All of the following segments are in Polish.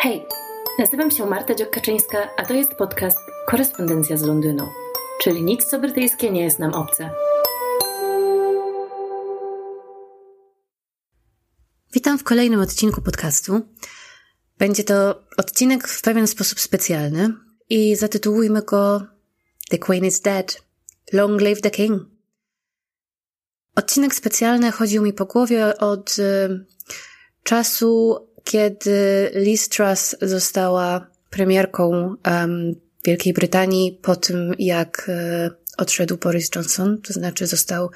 Hej, nazywam się Marta Dziokaczyńska, a to jest podcast Korespondencja z Londynu, czyli nic co brytyjskie nie jest nam obce. Witam w kolejnym odcinku podcastu. Będzie to odcinek w pewien sposób specjalny i zatytułujmy go The Queen is Dead. Long live the King. Odcinek specjalny chodził mi po głowie od y, czasu, kiedy Liz Truss została premierką um, Wielkiej Brytanii po tym, jak e, odszedł Boris Johnson, to znaczy został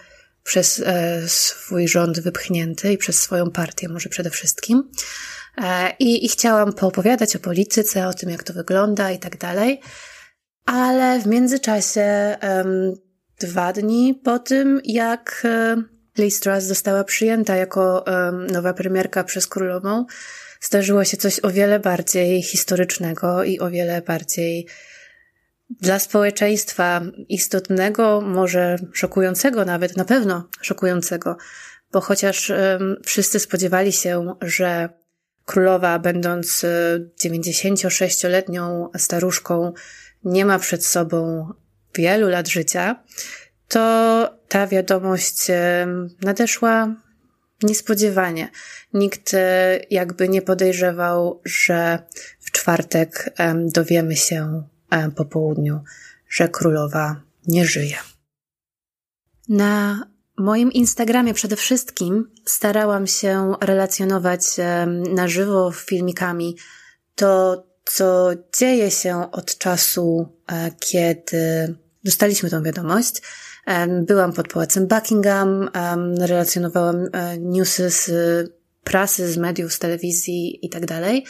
przez e, swój rząd wypchnięty i przez swoją partię może przede wszystkim. E, I, I chciałam poopowiadać o polityce, o tym, jak to wygląda i tak dalej. Ale w międzyczasie, dwa dni po tym, jak e, Liz Truss została przyjęta jako nowa premierka przez królową, zdarzyło się coś o wiele bardziej historycznego i o wiele bardziej dla społeczeństwa istotnego, może szokującego nawet, na pewno szokującego, bo chociaż wszyscy spodziewali się, że królowa, będąc 96-letnią e, staruszką, nie ma przed sobą wielu lat życia, to ta wiadomość nadeszła niespodziewanie. Nikt e, jakby nie podejrzewał, że w czwartek dowiemy się po południu, że królowa nie żyje. Na moim Instagramie przede wszystkim starałam się relacjonować na żywo filmikami to, co dzieje się od czasu, e, kiedy dostaliśmy tą wiadomość. Byłam pod pałacem Buckingham, relacjonowałam e, newsy z prasy, z mediów, z telewizji i tak dalej.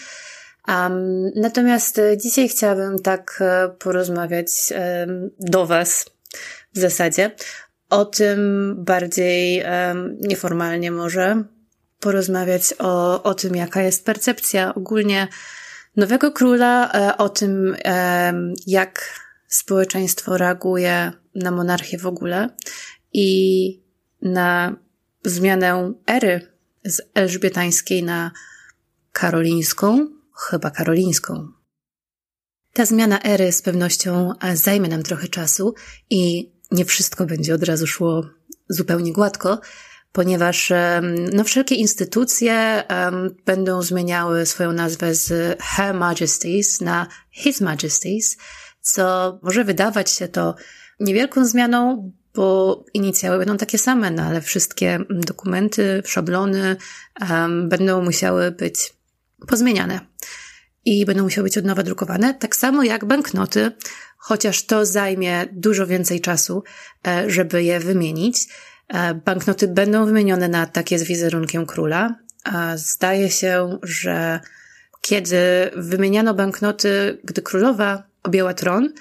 natomiast e, dzisiaj chciałabym tak e, porozmawiać do Was w zasadzie o tym bardziej nieformalnie może, porozmawiać o, o tym, jaka jest percepcja ogólnie nowego króla, o tym, jak społeczeństwo reaguje na monarchię w ogóle i na zmianę ery z elżbietańskiej na karolińską, chyba karolińską. Ta zmiana ery z pewnością zajmie nam trochę czasu i nie wszystko będzie od razu szło zupełnie gładko, ponieważ no, wszelkie instytucje um, będą zmieniały swoją nazwę z Her Majesties na His Majesties, co może wydawać się to niewielką zmianą, bo inicjały będą takie same, no ale wszystkie dokumenty, szablony um, będą musiały być pozmieniane i będą musiały być od nowa drukowane, tak samo jak banknoty, chociaż to zajmie dużo więcej czasu, e, żeby je wymienić. E, banknoty będą wymienione na takie z wizerunkiem króla. Zdaje się, że kiedy wymieniano banknoty, gdy królowa objęła tron,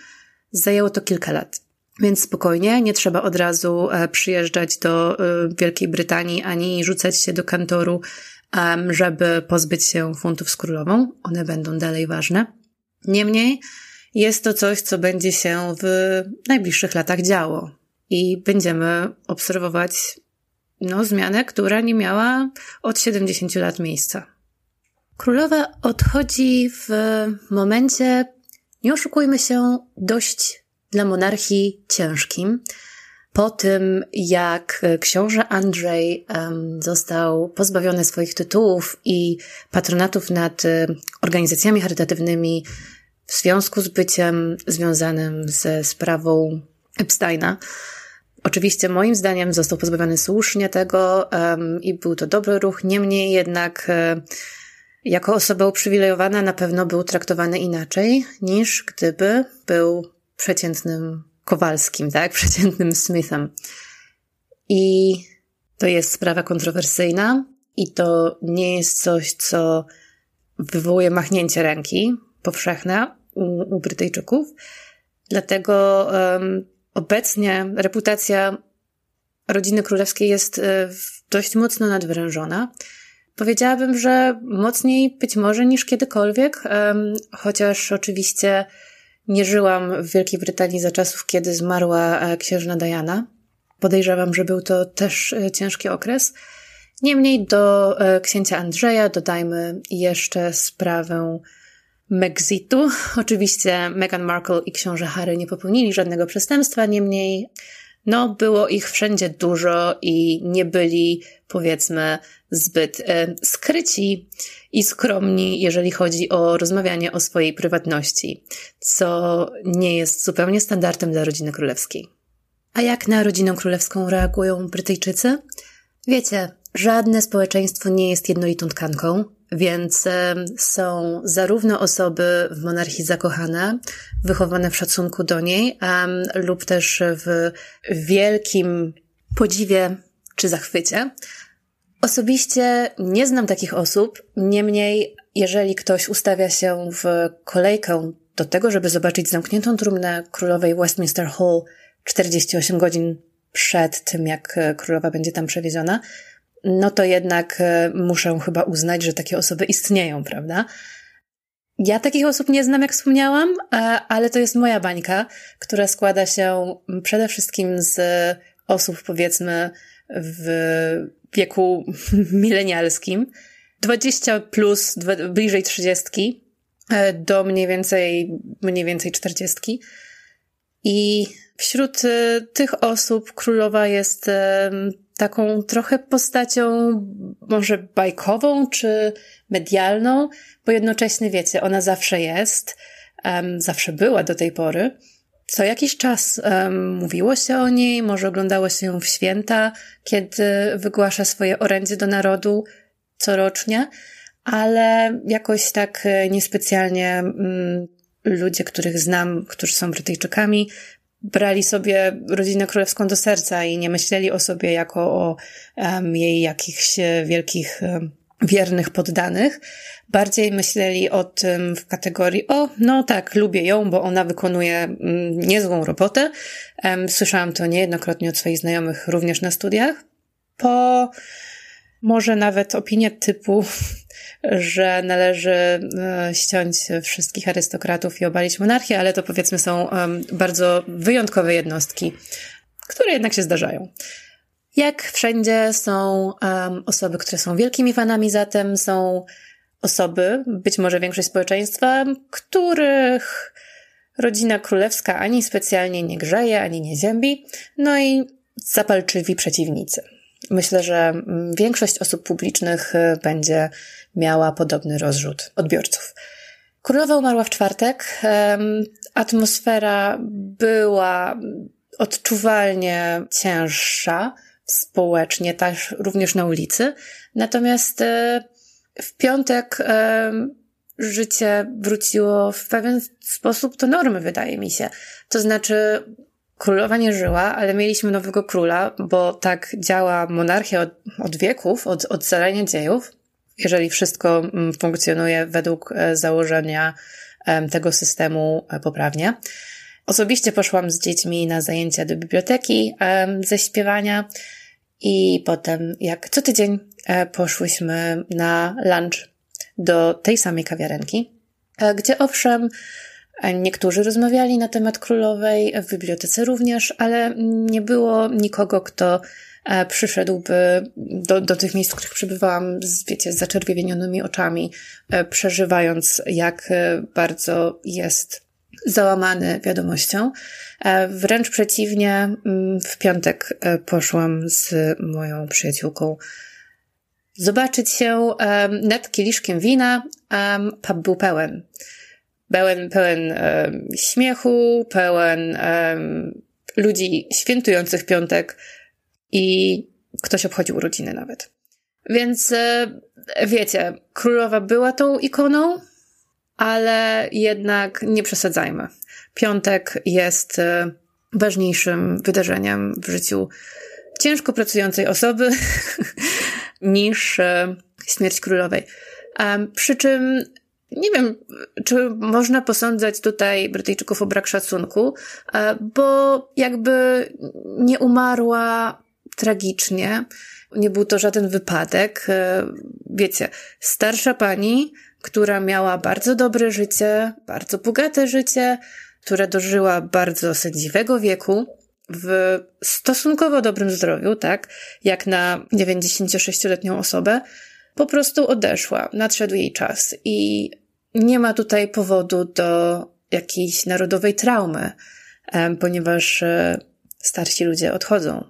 zajęło to kilka lat. Więc spokojnie, nie trzeba od razu e, przyjeżdżać do e, Wielkiej Brytanii ani rzucać się do kantoru, żeby pozbyć się funtów z królową. One będą dalej ważne. Niemniej jest to coś, co będzie się w najbliższych latach działo i będziemy obserwować no, zmianę, która nie miała od 70 lat miejsca. Królowa odchodzi w momencie, nie oszukujmy się, dość dla monarchii ciężkim. Po tym, jak książę Andrzej został pozbawiony swoich tytułów i patronatów nad um, organizacjami charytatywnymi w związku z byciem związanym ze sprawą Epsteina, Oczywiście moim zdaniem został pozbawiony słusznie tego um, i był to dobry ruch, niemniej jednak um, jako osoba uprzywilejowana na pewno był traktowany inaczej niż gdyby był przeciętnym Kowalskim, tak? Przeciętnym Smithem. I to jest sprawa kontrowersyjna i to nie jest coś, co wywołuje machnięcie ręki powszechne u, u Brytyjczyków. Dlatego um, obecnie reputacja rodziny królewskiej jest e, dość mocno nadwyrężona. Powiedziałabym, że mocniej być może niż kiedykolwiek, chociaż oczywiście nie żyłam w Wielkiej Brytanii za czasów, kiedy zmarła e, księżna Diana. Podejrzewam, że był to też e, ciężki okres. Niemniej do księcia Andrzeja dodajmy jeszcze sprawę Mexitu. Oczywiście Meghan Markle i książę Harry nie popełnili żadnego przestępstwa, niemniej no, było ich wszędzie dużo i nie byli, powiedzmy, zbyt e, skryci i skromni, jeżeli chodzi o rozmawianie o swojej prywatności, co nie jest zupełnie standardem dla rodziny królewskiej. A jak na rodzinę królewską reagują Brytyjczycy? Wiecie, żadne społeczeństwo nie jest jednolitą tkanką, więc są zarówno osoby w monarchii zakochane, wychowane w szacunku do niej, um, lub też w wielkim podziwie czy zachwycie. Osobiście nie znam takich osób, niemniej jeżeli ktoś ustawia się w kolejkę do tego, żeby zobaczyć zamkniętą trumnę królowej Westminster Hall 48 godzin przed tym, jak królowa będzie tam przewieziona, no to jednak e, muszę chyba uznać, że takie osoby istnieją, prawda? Ja takich osób nie znam, jak wspomniałam, e, ale to jest moja bańka, która składa się przede wszystkim z osób, powiedzmy, w wieku milenialskim, 20 plus, bliżej 30, e, do mniej więcej, mniej więcej 40. I wśród tych osób królowa jest taką trochę postacią może bajkową czy medialną, bo jednocześnie wiecie, ona zawsze jest, zawsze była do tej pory. Co jakiś czas um, mówiło się o niej, może oglądało się ją w święta, kiedy wygłasza swoje orędzie do narodu corocznie, ale jakoś tak e, niespecjalnie um, ludzie, których znam, którzy są Brytyjczykami, brali sobie rodzinę królewską do serca i nie myśleli o sobie jako o um, jej jakichś wielkich um, wiernych poddanych. Bardziej myśleli o tym w kategorii, o, no tak, lubię ją, bo ona wykonuje mm, niezłą robotę. Słyszałam to niejednokrotnie od swoich znajomych również na studiach. Po może nawet opinie typu, że należy e, ściąć wszystkich arystokratów i obalić monarchię, ale to powiedzmy są bardzo wyjątkowe jednostki, które jednak się zdarzają. Jak wszędzie są um, osoby, które są wielkimi fanami, zatem są osoby, być może większość społeczeństwa, których rodzina królewska ani specjalnie nie grzeje, ani nie ziębi, no i zapalczywi przeciwnicy. Myślę, że mm, większość osób publicznych y, będzie miała podobny rozrzut odbiorców. Królowa umarła w czwartek. Atmosfera była odczuwalnie cięższa społecznie, też również na ulicy. Natomiast y, w piątek życie wróciło w pewien sposób do normy, wydaje mi się. To znaczy, królowa nie żyła, ale mieliśmy nowego króla, bo tak działa monarchia od, od wieków, od, od zarania dziejów. Jeżeli wszystko mm, funkcjonuje według e, założenia tego systemu e, poprawnie. Osobiście poszłam z dziećmi na zajęcia do biblioteki ze śpiewania i potem, jak co tydzień, e, poszłyśmy na lunch do tej samej kawiarenki, gdzie owszem, Niektórzy rozmawiali na temat królowej, w bibliotece również, ale nie było nikogo, kto e, przyszedłby do, do tych miejsc, w których przebywałam, z, wiecie, z zaczerwienionymi oczami, e, przeżywając, jak e, bardzo jest załamany wiadomością. Wręcz przeciwnie, mm, w piątek poszłam z moją przyjaciółką zobaczyć się nad kieliszkiem wina. Pub był pełen pełen, pełen e, śmiechu, pełen e, ludzi świętujących piątek i ktoś obchodził urodziny nawet. Więc e, wiecie, królowa była tą ikoną, ale jednak nie przesadzajmy. Piątek jest e, ważniejszym wydarzeniem w życiu ciężko pracującej osoby niż e, śmierć królowej. Przy czym nie wiem, czy można posądzać tutaj Brytyjczyków o brak szacunku, e, bo jakby nie umarła tragicznie. Nie był to żaden wypadek. E, wiecie, starsza pani, która miała bardzo dobre życie, bardzo bogate życie, która dożyła bardzo sędziwego wieku, w stosunkowo dobrym zdrowiu, tak, jak na 96-letnią osobę, po prostu odeszła, nadszedł jej czas. I nie ma tutaj powodu do jakiejś narodowej traumy, ponieważ e, starsi ludzie odchodzą.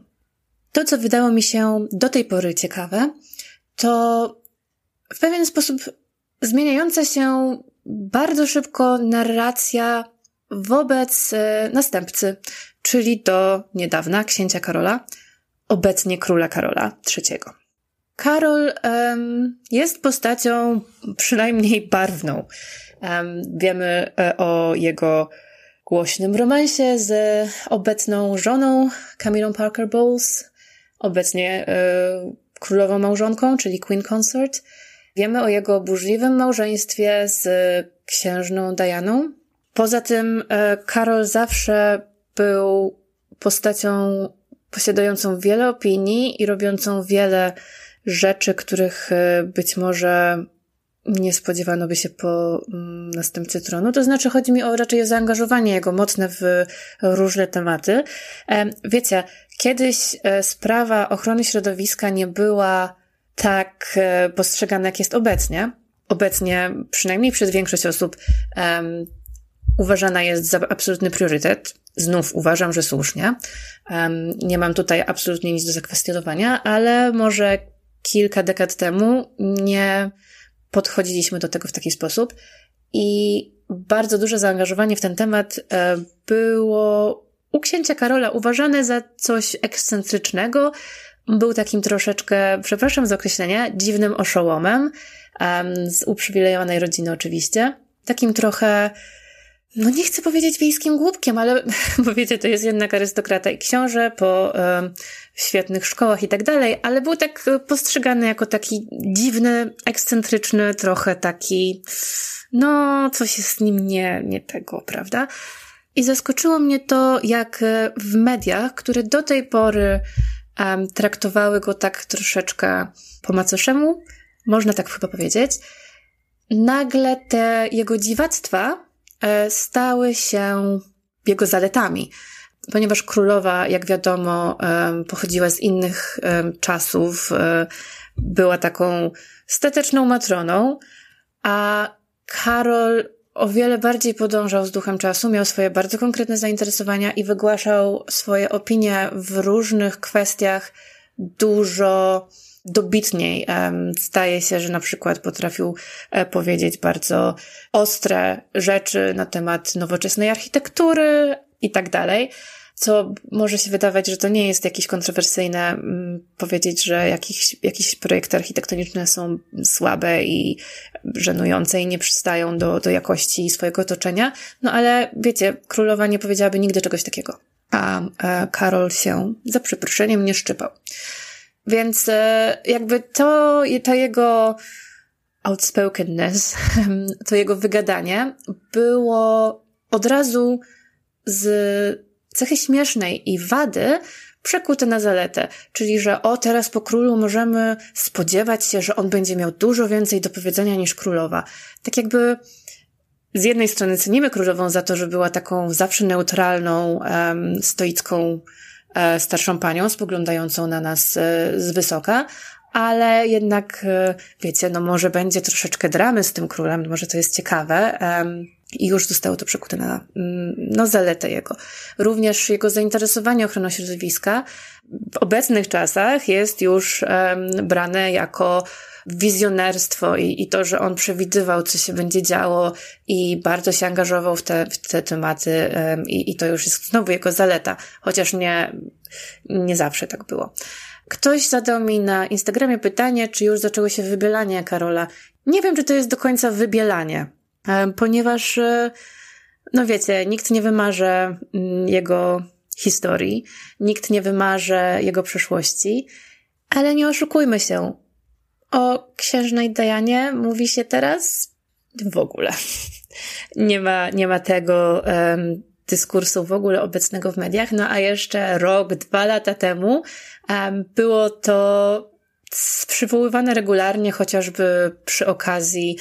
To, co wydało mi się do tej pory ciekawe, to w pewien sposób zmieniająca się bardzo szybko narracja wobec e, następcy, czyli do niedawna księcia Karola, obecnie króla Karola III. Karol um, jest postacią przynajmniej barwną. Um, wiemy e, o jego głośnym romansie z obecną żoną Camillą Parker Bowles, obecnie e, królową małżonką, czyli Queen Consort. Wiemy o jego burzliwym małżeństwie z księżną Dianą. Poza tym e, Karol zawsze był postacią posiadającą wiele opinii i robiącą wiele rzeczy, których e, być może nie spodziewano by się po mm, następcy tronu. To znaczy, chodzi mi o raczej o zaangażowanie jego mocne w różne tematy. E, wiecie, kiedyś e, sprawa ochrony środowiska nie była tak postrzegana, jak jest obecnie. Obecnie, przynajmniej przez większość osób, um, uważana jest za absolutny priorytet. Znów uważam, że słusznie. Um, nie mam tutaj absolutnie nic do zakwestionowania, ale może kilka dekad temu nie podchodziliśmy do tego w taki sposób i bardzo duże zaangażowanie w ten temat e, było u księcia Karola uważane za coś ekscentrycznego. Był takim troszeczkę, przepraszam za określenie, dziwnym oszołomem, z uprzywilejowanej rodziny oczywiście. Takim trochę no nie chcę powiedzieć wiejskim głupkiem, ale bo wiecie, to jest jednak arystokrata i książę po e, świetnych szkołach i tak dalej, ale był tak postrzegany jako taki dziwny, ekscentryczny, trochę taki, no coś jest z nim nie, nie tego, prawda? I zaskoczyło mnie to, jak w mediach, które do tej pory um, traktowały go tak troszeczkę po macoszemu, można tak chyba powiedzieć, nagle te jego dziwactwa E, stały się jego zaletami. Ponieważ królowa, jak wiadomo, pochodziła z innych czasów, e, była taką stateczną matroną, a Karol o wiele bardziej podążał z duchem czasu, miał swoje bardzo konkretne zainteresowania i wygłaszał swoje opinie w różnych kwestiach dużo dobitniej. Staje się, że na przykład potrafił e, powiedzieć bardzo ostre rzeczy na temat nowoczesnej architektury i tak dalej co może się wydawać, że to nie jest jakieś kontrowersyjne mm, powiedzieć, że jakieś, jakieś projekty architektoniczne są słabe i żenujące i nie przystają do, do jakości swojego otoczenia. No ale wiecie, królowa nie powiedziałaby nigdy czegoś takiego. A, a Karol się za przeproszeniem nie szczypał. Więc e, jakby to, to jego outspokenness, to jego wygadanie było od razu z cechy śmiesznej i wady przekute na zaletę, czyli że o teraz po królu możemy spodziewać się, że on będzie miał dużo więcej do powiedzenia niż królowa. Tak jakby z jednej strony cenimy królową za to, że była taką zawsze neutralną, um, stoicką E, starszą panią spoglądającą na nas e, z wysoka, ale jednak, e, wiecie, no może będzie troszeczkę dramy z tym królem, może to jest ciekawe. I już zostało to przekute na no, zaletę jego. Również jego zainteresowanie ochroną środowiska w obecnych czasach jest już um, brane jako wizjonerstwo i, i to, że on przewidywał, co się będzie działo i bardzo się angażował w te, w te tematy um, i, i to już jest znowu jego zaleta, chociaż nie, nie zawsze tak było. Ktoś zadał mi na Instagramie pytanie, czy już zaczęło się wybielanie Karola. Nie wiem, czy to jest do końca wybielanie, ponieważ, e, no wiecie, nikt nie wymarze mm, jego historii, nikt nie wymarze jego przeszłości, ale nie oszukujmy się. O księżnej Dajanie mówi się teraz w ogóle. Nie ma, nie ma tego um, dyskursu w ogóle obecnego w mediach. No a jeszcze rok, dwa lata temu um, było to przywoływane regularnie, chociażby przy okazji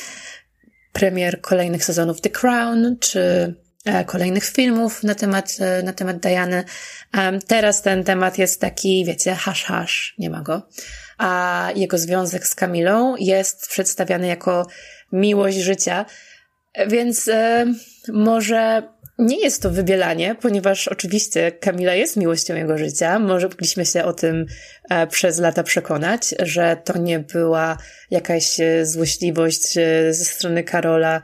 premier kolejnych sezonów The Crown, czy e, kolejnych filmów na temat, e, na temat Diany. Teraz ten temat jest taki, wiecie, hash hash, nie ma go a jego związek z Kamilą jest przedstawiany jako miłość życia. Więc e, może nie jest to wybielanie, ponieważ oczywiście Kamila jest miłością jego życia. Może mogliśmy się o tym e, przez lata przekonać, że to nie była jakaś e, złośliwość e, ze strony Karola,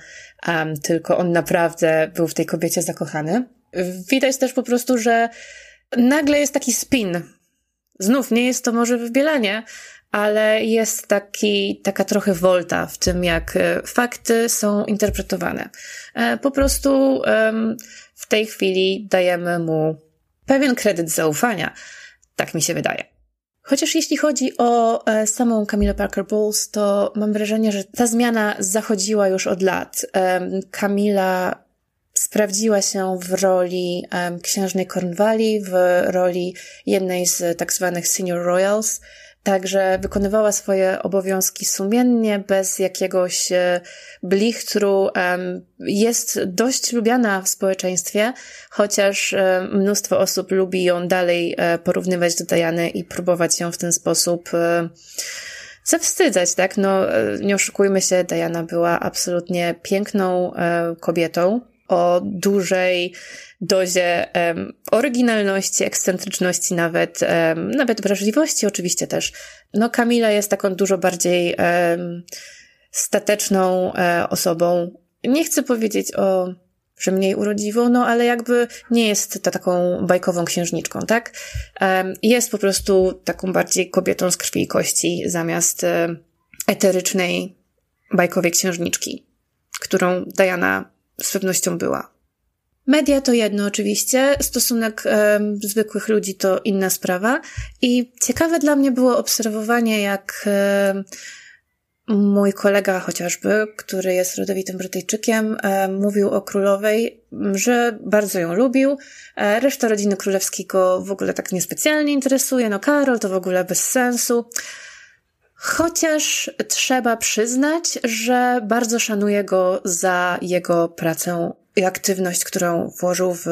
tylko on naprawdę był w tej kobiecie zakochany. Widać też po prostu, że nagle jest taki spin. Znów nie jest to może wybielanie, ale jest taki, taka trochę wolta w tym, jak e, fakty są interpretowane. E, po prostu w tej chwili dajemy mu pewien kredyt zaufania. Tak mi się wydaje. Chociaż jeśli chodzi o e, samą Camilla Parker Bowles, to mam wrażenie, że ta zmiana zachodziła już od lat. Camilla sprawdziła się w roli księżnej Cornwalli, w roli jednej z tak zwanych senior royals, Także wykonywała swoje obowiązki sumiennie, bez jakiegoś e, blichtru. Jest dość lubiana w społeczeństwie, chociaż e, mnóstwo osób lubi ją dalej e, porównywać do Diany i próbować ją w ten sposób zawstydzać, tak? No, nie oszukujmy się, Diana była absolutnie piękną kobietą o dużej dozie um, oryginalności, ekscentryczności, nawet, um, nawet wrażliwości oczywiście też. No Kamila jest taką dużo bardziej um, stateczną e, osobą. Nie chcę powiedzieć o, że mniej urodziwą, no ale jakby nie jest to taką bajkową księżniczką, tak? Jest po prostu taką bardziej kobietą z krwi i kości zamiast e, eterycznej bajkowej księżniczki, którą Diana z pewnością była. Media to jedno oczywiście, stosunek e, zwykłych ludzi to inna sprawa i ciekawe dla mnie było obserwowanie, jak e, mój kolega chociażby, który jest rodowitym Brytyjczykiem, e, mówił o królowej, że bardzo ją lubił. E, reszta rodziny królewskiej go w ogóle tak niespecjalnie interesuje. No Karol to w ogóle bez sensu. Chociaż trzeba przyznać, że bardzo szanuję go za jego pracę i aktywność, którą włożył w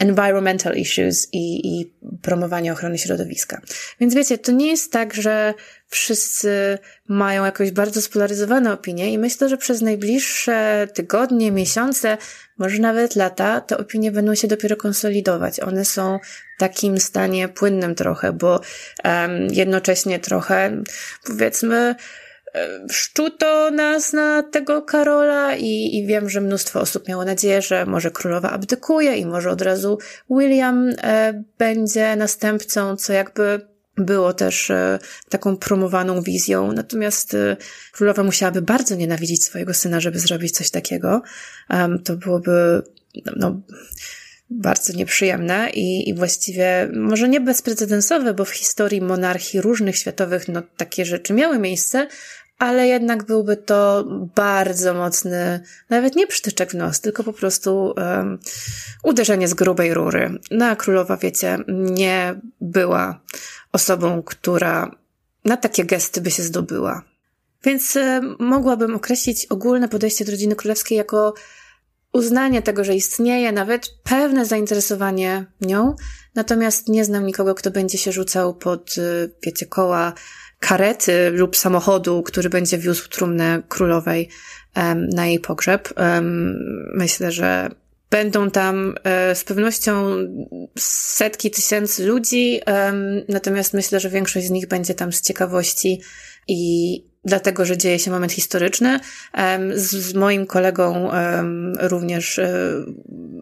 environmental issues i, i promowanie ochrony środowiska. Więc wiecie, to nie jest tak, że wszyscy mają jakąś bardzo spolaryzowane opinie i myślę, że przez najbliższe tygodnie, miesiące, może nawet lata, te opinie będą się dopiero konsolidować. One są w takim stanie płynnym trochę, bo um, jednocześnie trochę, powiedzmy, szczuto nas na tego Karola i, i wiem, że mnóstwo osób miało nadzieję, że może królowa abdykuje i może od razu William e, będzie następcą, co jakby było też e, taką promowaną wizją. Natomiast e, królowa musiałaby bardzo nienawidzić swojego syna, żeby zrobić coś takiego. To byłoby, no, bardzo nieprzyjemne i, i właściwie może nie bezprecedensowe, bo w historii monarchii różnych światowych no, takie rzeczy miały miejsce, ale jednak byłby to bardzo mocny, nawet nie przytyczek w nos, tylko po prostu um, uderzenie z grubej rury. No a królowa, wiecie, nie była osobą, która na takie gesty by się zdobyła. Więc mogłabym określić ogólne podejście do rodziny królewskiej jako uznanie tego, że istnieje, nawet pewne zainteresowanie nią, natomiast nie znam nikogo, kto będzie się rzucał pod, e, wiecie, koła karety lub samochodu, który będzie wiózł trumnę królowej na jej pogrzeb. Myślę, że będą tam e, z pewnością setki tysięcy ludzi, natomiast myślę, że większość z nich będzie tam z ciekawości i dlatego, że dzieje się moment historyczny. Z, moim kolegą również e,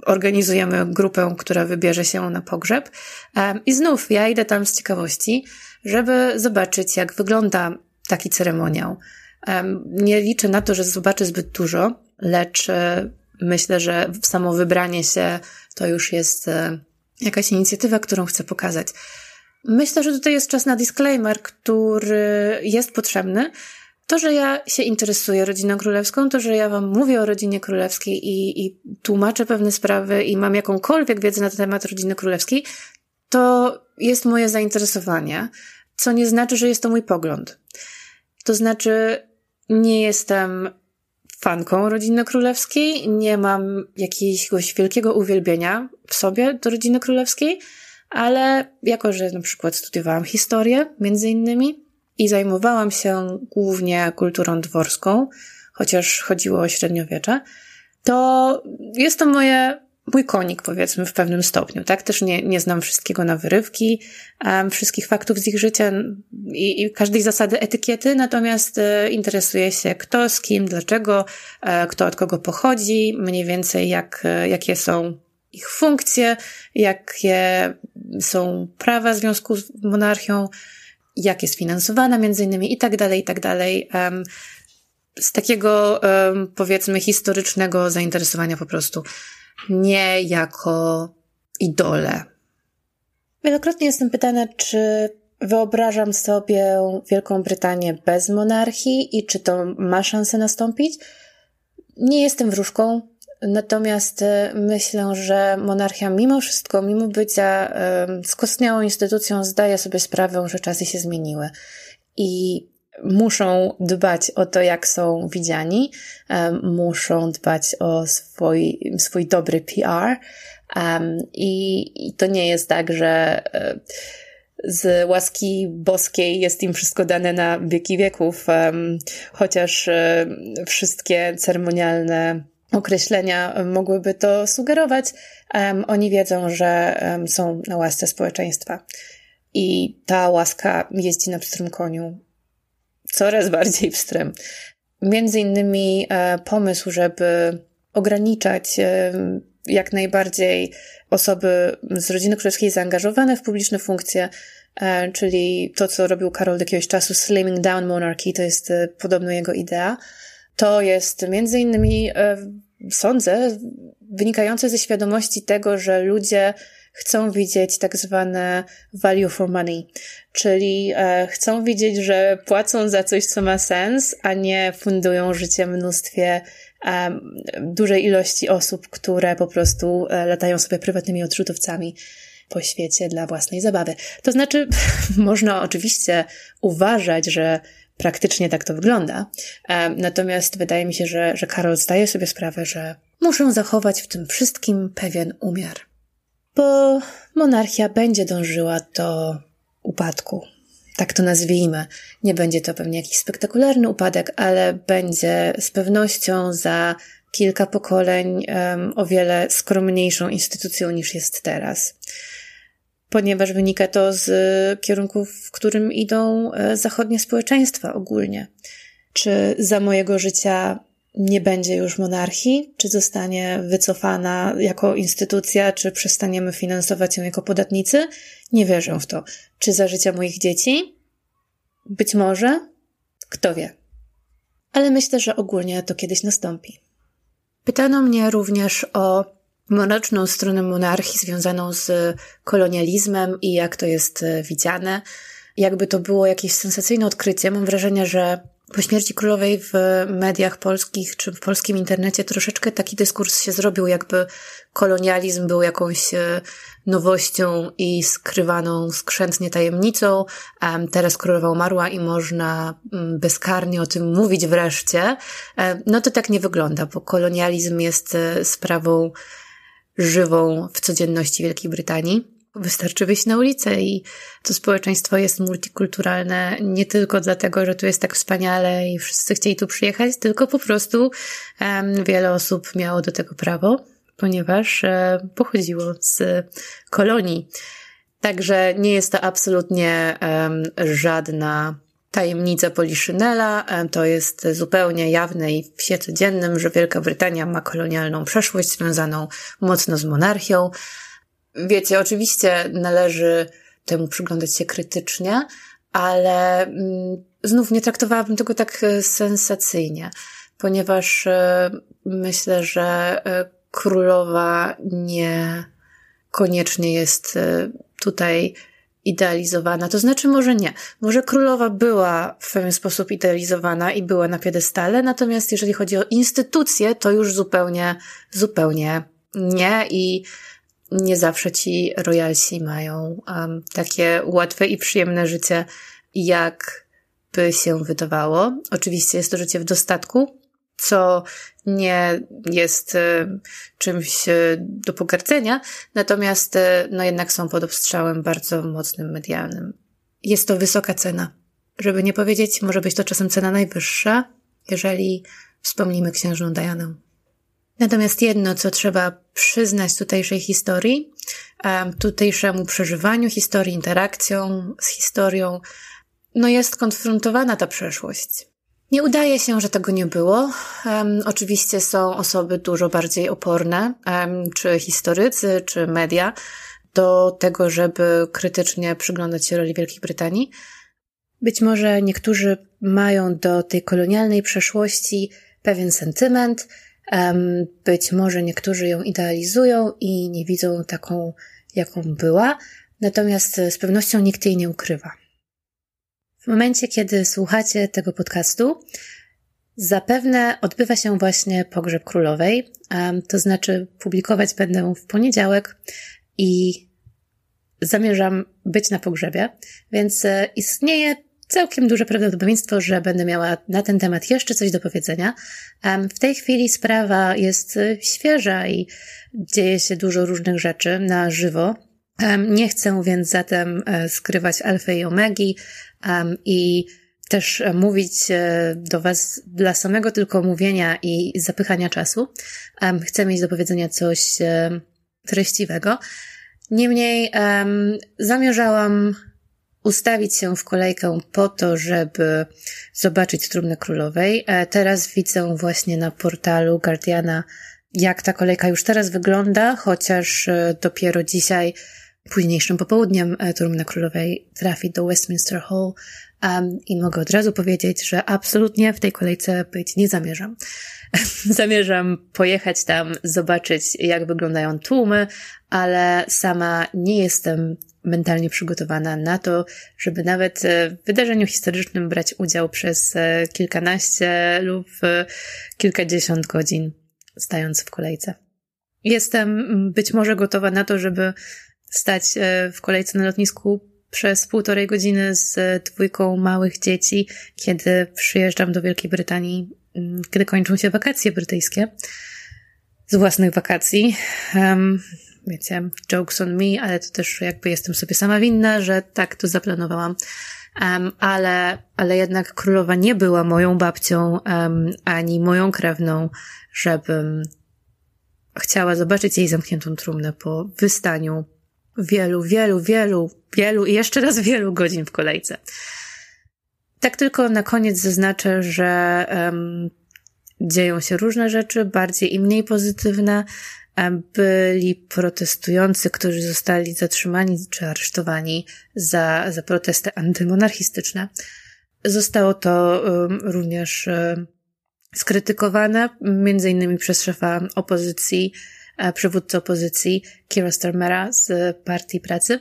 organizujemy grupę, która wybierze się na pogrzeb. I znów ja idę tam z ciekawości żeby zobaczyć, jak wygląda taki ceremoniał. Nie liczę na to, że zobaczę zbyt dużo, lecz e, myślę, że samo wybranie się to już jest e, jakaś inicjatywa, którą chcę pokazać. Myślę, że tutaj jest czas na disclaimer, który jest potrzebny. To, że ja się interesuję rodziną królewską, to, że ja Wam mówię o rodzinie królewskiej i, i tłumaczę pewne sprawy i mam jakąkolwiek wiedzę na temat rodziny królewskiej, to jest moje zainteresowanie, co nie znaczy, że jest to mój pogląd. To znaczy, nie jestem fanką rodziny królewskiej, nie mam jakiegoś wielkiego uwielbienia w sobie do rodziny królewskiej, ale jako, że na przykład studiowałam historię, między innymi, i zajmowałam się głównie kulturą dworską, chociaż chodziło o średniowiecze, to jest to moje mój konik, powiedzmy, w pewnym stopniu, tak? Też nie, nie znam wszystkiego na wyrywki, um, wszystkich faktów z ich życia i, i każdej zasady etykiety, natomiast e, interesuję się kto, z kim, dlaczego, e, kto od kogo pochodzi, mniej więcej jak, e, jakie są ich funkcje, jakie są prawa w związku z monarchią, jak jest finansowana między innymi i tak dalej, i tak dalej. Um, z takiego, um, powiedzmy, historycznego zainteresowania po prostu nie jako idole. Wielokrotnie jestem pytana, czy wyobrażam sobie Wielką Brytanię bez monarchii i czy to ma szansę nastąpić. Nie jestem wróżką, natomiast e, myślę, że monarchia mimo wszystko, mimo bycia skostniałą instytucją, zdaje sobie sprawę, że czasy się zmieniły. I muszą dbać o to, jak są widziani, muszą dbać o swój, swój dobry PR. I, I to nie jest tak, że e, z łaski boskiej jest im wszystko dane na wieki wieków, chociaż e, wszystkie ceremonialne określenia mogłyby to sugerować. Oni wiedzą, że są na łasce społeczeństwa. I ta łaska jeździ na pstrym koniu coraz bardziej wstręm. Między innymi e, pomysł, żeby ograniczać e, jak najbardziej osoby z rodziny królewskiej zaangażowane w publiczne funkcje, e, czyli to, co robił Karol do jakiegoś czasu, slimming down monarchy, to jest podobno jego idea. To jest między innymi, sądzę, wynikające ze świadomości tego, że ludzie chcą widzieć tak zwane value for money, czyli e, chcą widzieć, że płacą za coś, co ma sens, a nie fundują życie mnóstwie e, dużej ilości osób, które po prostu e, latają sobie prywatnymi odrzutowcami po świecie dla własnej zabawy. To znaczy, można oczywiście uważać, że praktycznie tak to wygląda. Natomiast wydaje mi się, że, że Karol zdaje sobie sprawę, że muszą zachować w tym wszystkim pewien umiar bo monarchia będzie dążyła do upadku. Tak to nazwijmy. Nie będzie to pewnie jakiś spektakularny upadek, ale będzie z pewnością za kilka pokoleń um, o wiele skromniejszą instytucją niż jest teraz. Ponieważ wynika to z kierunków, w którym idą e, zachodnie społeczeństwa ogólnie. Czy za mojego życia nie będzie już monarchii, czy zostanie wycofana jako instytucja, czy przestaniemy finansować ją jako podatnicy? Nie wierzę w to. Czy za życia moich dzieci? Być może. Kto wie. Ale myślę, że ogólnie to kiedyś nastąpi. Pytano mnie również o mroczną stronę monarchii związaną z kolonializmem i jak to jest e, widziane. Jakby to było jakieś sensacyjne odkrycie. Mam wrażenie, że po śmierci królowej w mediach polskich czy w polskim internecie troszeczkę taki dyskurs się zrobił, jakby kolonializm był jakąś e, nowością i skrywaną skrzętnie tajemnicą. Teraz królowa umarła i można mm, bezkarnie o tym mówić wreszcie. No to tak nie wygląda, bo kolonializm jest e, sprawą żywą w codzienności Wielkiej Brytanii. Wystarczy wyjść na ulicę i to społeczeństwo jest multikulturalne nie tylko dlatego, że tu jest tak wspaniale i wszyscy chcieli tu przyjechać, tylko po prostu um, wiele osób miało do tego prawo, ponieważ um, pochodziło z kolonii. Także nie jest to absolutnie um, żadna tajemnica Poliszynela. To jest zupełnie jawne i w świecie codziennym, że Wielka Brytania ma kolonialną przeszłość związaną mocno z monarchią. Wiecie, oczywiście należy temu przyglądać się krytycznie, ale mm, znów nie traktowałabym tego tak e, sensacyjnie, ponieważ e, myślę, że e, królowa nie koniecznie jest tutaj idealizowana. To znaczy, może nie. Może królowa była w pewien sposób idealizowana i była na piedestale, natomiast jeżeli chodzi o instytucje, to już zupełnie, zupełnie nie. I nie zawsze ci royalsi mają um, takie łatwe i przyjemne życie, jak by się wydawało. Oczywiście jest to życie w dostatku, co nie jest y, czymś y, do pogardzenia, natomiast y, no jednak są pod obstrzałem bardzo mocnym medialnym. Jest to wysoka cena. Żeby nie powiedzieć, może być to czasem cena najwyższa, jeżeli wspomnimy księżną Dianę. Natomiast jedno, co trzeba przyznać tutejszej historii, tutejszemu przeżywaniu historii, interakcją z historią, no jest konfrontowana ta przeszłość. Nie udaje się, że tego nie było. Um, oczywiście są osoby dużo bardziej oporne, um, czy historycy, czy media, do tego, żeby krytycznie przyglądać się roli Wielkiej Brytanii. Być może niektórzy mają do tej kolonialnej przeszłości pewien sentyment, być może niektórzy ją idealizują i nie widzą taką, jaką była, natomiast z pewnością nikt jej nie ukrywa. W momencie, kiedy słuchacie tego podcastu, zapewne odbywa się właśnie pogrzeb królowej, to znaczy publikować będę w poniedziałek i zamierzam być na pogrzebie, więc e, istnieje całkiem duże prawdopodobieństwo, że będę miała na ten temat jeszcze coś do powiedzenia. W tej chwili sprawa jest e, świeża i dzieje się dużo różnych rzeczy na żywo. Nie chcę więc zatem e, skrywać alfy i omegi i też mówić e, do Was dla samego tylko mówienia i zapychania czasu. Chcę mieć do powiedzenia coś e, treściwego. Niemniej zamierzałam ustawić się w kolejkę po to, żeby zobaczyć Trumnę Królowej. Teraz widzę właśnie na portalu Guardiana, jak ta kolejka już teraz wygląda, chociaż dopiero dzisiaj Późniejszym popołudniem e, Trumna Królowej trafi do Westminster Hall um, i mogę od razu powiedzieć, że absolutnie w tej kolejce być nie zamierzam. zamierzam pojechać tam, zobaczyć jak wyglądają tłumy, ale sama nie jestem mentalnie przygotowana na to, żeby nawet w wydarzeniu historycznym brać udział przez e, kilkanaście lub e, kilkadziesiąt godzin stając w kolejce. Jestem być może gotowa na to, żeby stać e, w kolejce na lotnisku przez półtorej godziny z dwójką małych dzieci, kiedy przyjeżdżam do Wielkiej Brytanii, kiedy kończą się wakacje brytyjskie. Z własnych wakacji. Wiecie, jokes on me, ale to też jakby jestem sobie sama winna, że tak to zaplanowałam. Um, ale, ale jednak królowa nie była moją babcią, um, ani moją krewną, żebym chciała zobaczyć jej zamkniętą trumnę po wystaniu wielu, wielu, wielu, wielu i jeszcze raz wielu godzin w kolejce. Tak tylko na koniec zaznaczę, że um, dzieją się różne rzeczy, bardziej i mniej pozytywne. Byli protestujący, którzy zostali zatrzymani czy aresztowani za, za protesty antymonarchistyczne. Zostało to również um, skrytykowane, między innymi przez szefa opozycji E, przywódcy opozycji Kira Starmera z Partii Pracy.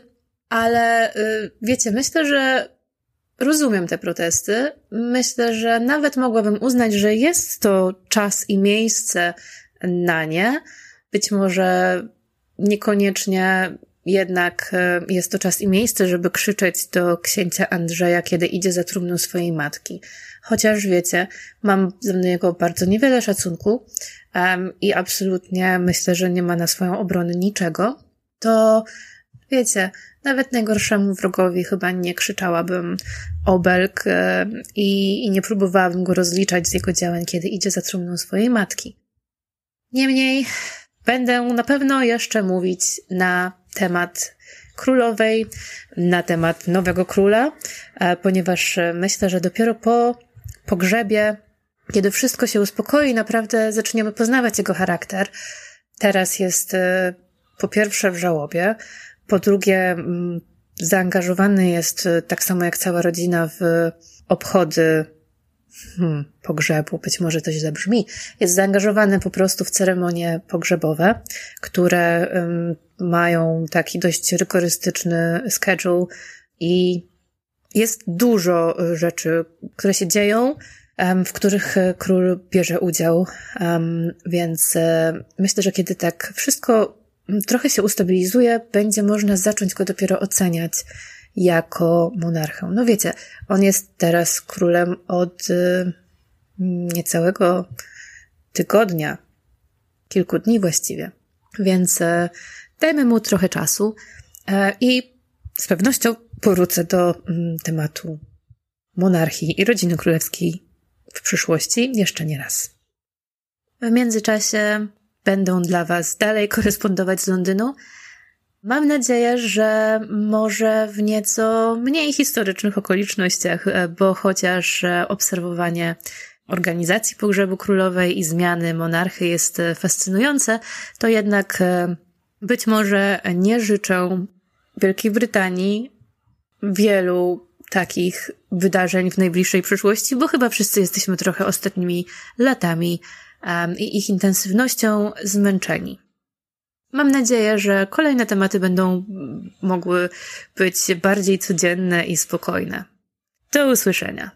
Ale y, wiecie, myślę, że rozumiem te protesty. Myślę, że nawet mogłabym uznać, że jest to czas i miejsce na nie. Być może niekoniecznie jednak y, jest to czas i miejsce, żeby krzyczeć do księcia Andrzeja, kiedy idzie za trumną swojej matki. Chociaż wiecie, mam ze mną jego bardzo niewiele szacunku, um, i absolutnie myślę, że nie ma na swoją obronę niczego, to wiecie, nawet najgorszemu wrogowi chyba nie krzyczałabym obelg um, i, i nie próbowałabym go rozliczać z jego działań, kiedy idzie za trumną swojej matki. Niemniej będę na pewno jeszcze mówić na temat królowej, na temat nowego króla, e, ponieważ myślę, że dopiero po pogrzebie kiedy wszystko się uspokoi, naprawdę zaczniemy poznawać jego charakter. Teraz jest e, po pierwsze w żałobie, po drugie mm, zaangażowany jest e, tak samo jak cała rodzina w obchody hmm, pogrzebu, być może to źle brzmi, jest zaangażowany po prostu w ceremonie pogrzebowe, które um, mają taki dość rygorystyczny schedule i jest dużo rzeczy, które się dzieją, w których e, król bierze udział. Więc e, myślę, że kiedy tak wszystko trochę się ustabilizuje, będzie można zacząć go dopiero oceniać jako monarchę. No wiecie, on jest teraz królem od e, niecałego tygodnia, kilku dni właściwie. Więc dajmy mu trochę czasu i z pewnością powrócę do tematu monarchii i rodziny królewskiej w przyszłości jeszcze nie raz. W międzyczasie będą dla Was dalej korespondować z Londynu. Mam nadzieję, że może w nieco mniej historycznych okolicznościach, bo chociaż obserwowanie organizacji pogrzebu królowej i zmiany monarchy jest fascynujące, to jednak być może nie życzę Wielkiej Brytanii wielu takich wydarzeń w najbliższej przyszłości, bo chyba wszyscy jesteśmy trochę ostatnimi latami i ich intensywnością zmęczeni. Mam nadzieję, że kolejne tematy będą mogły być bardziej codzienne i spokojne. Do usłyszenia.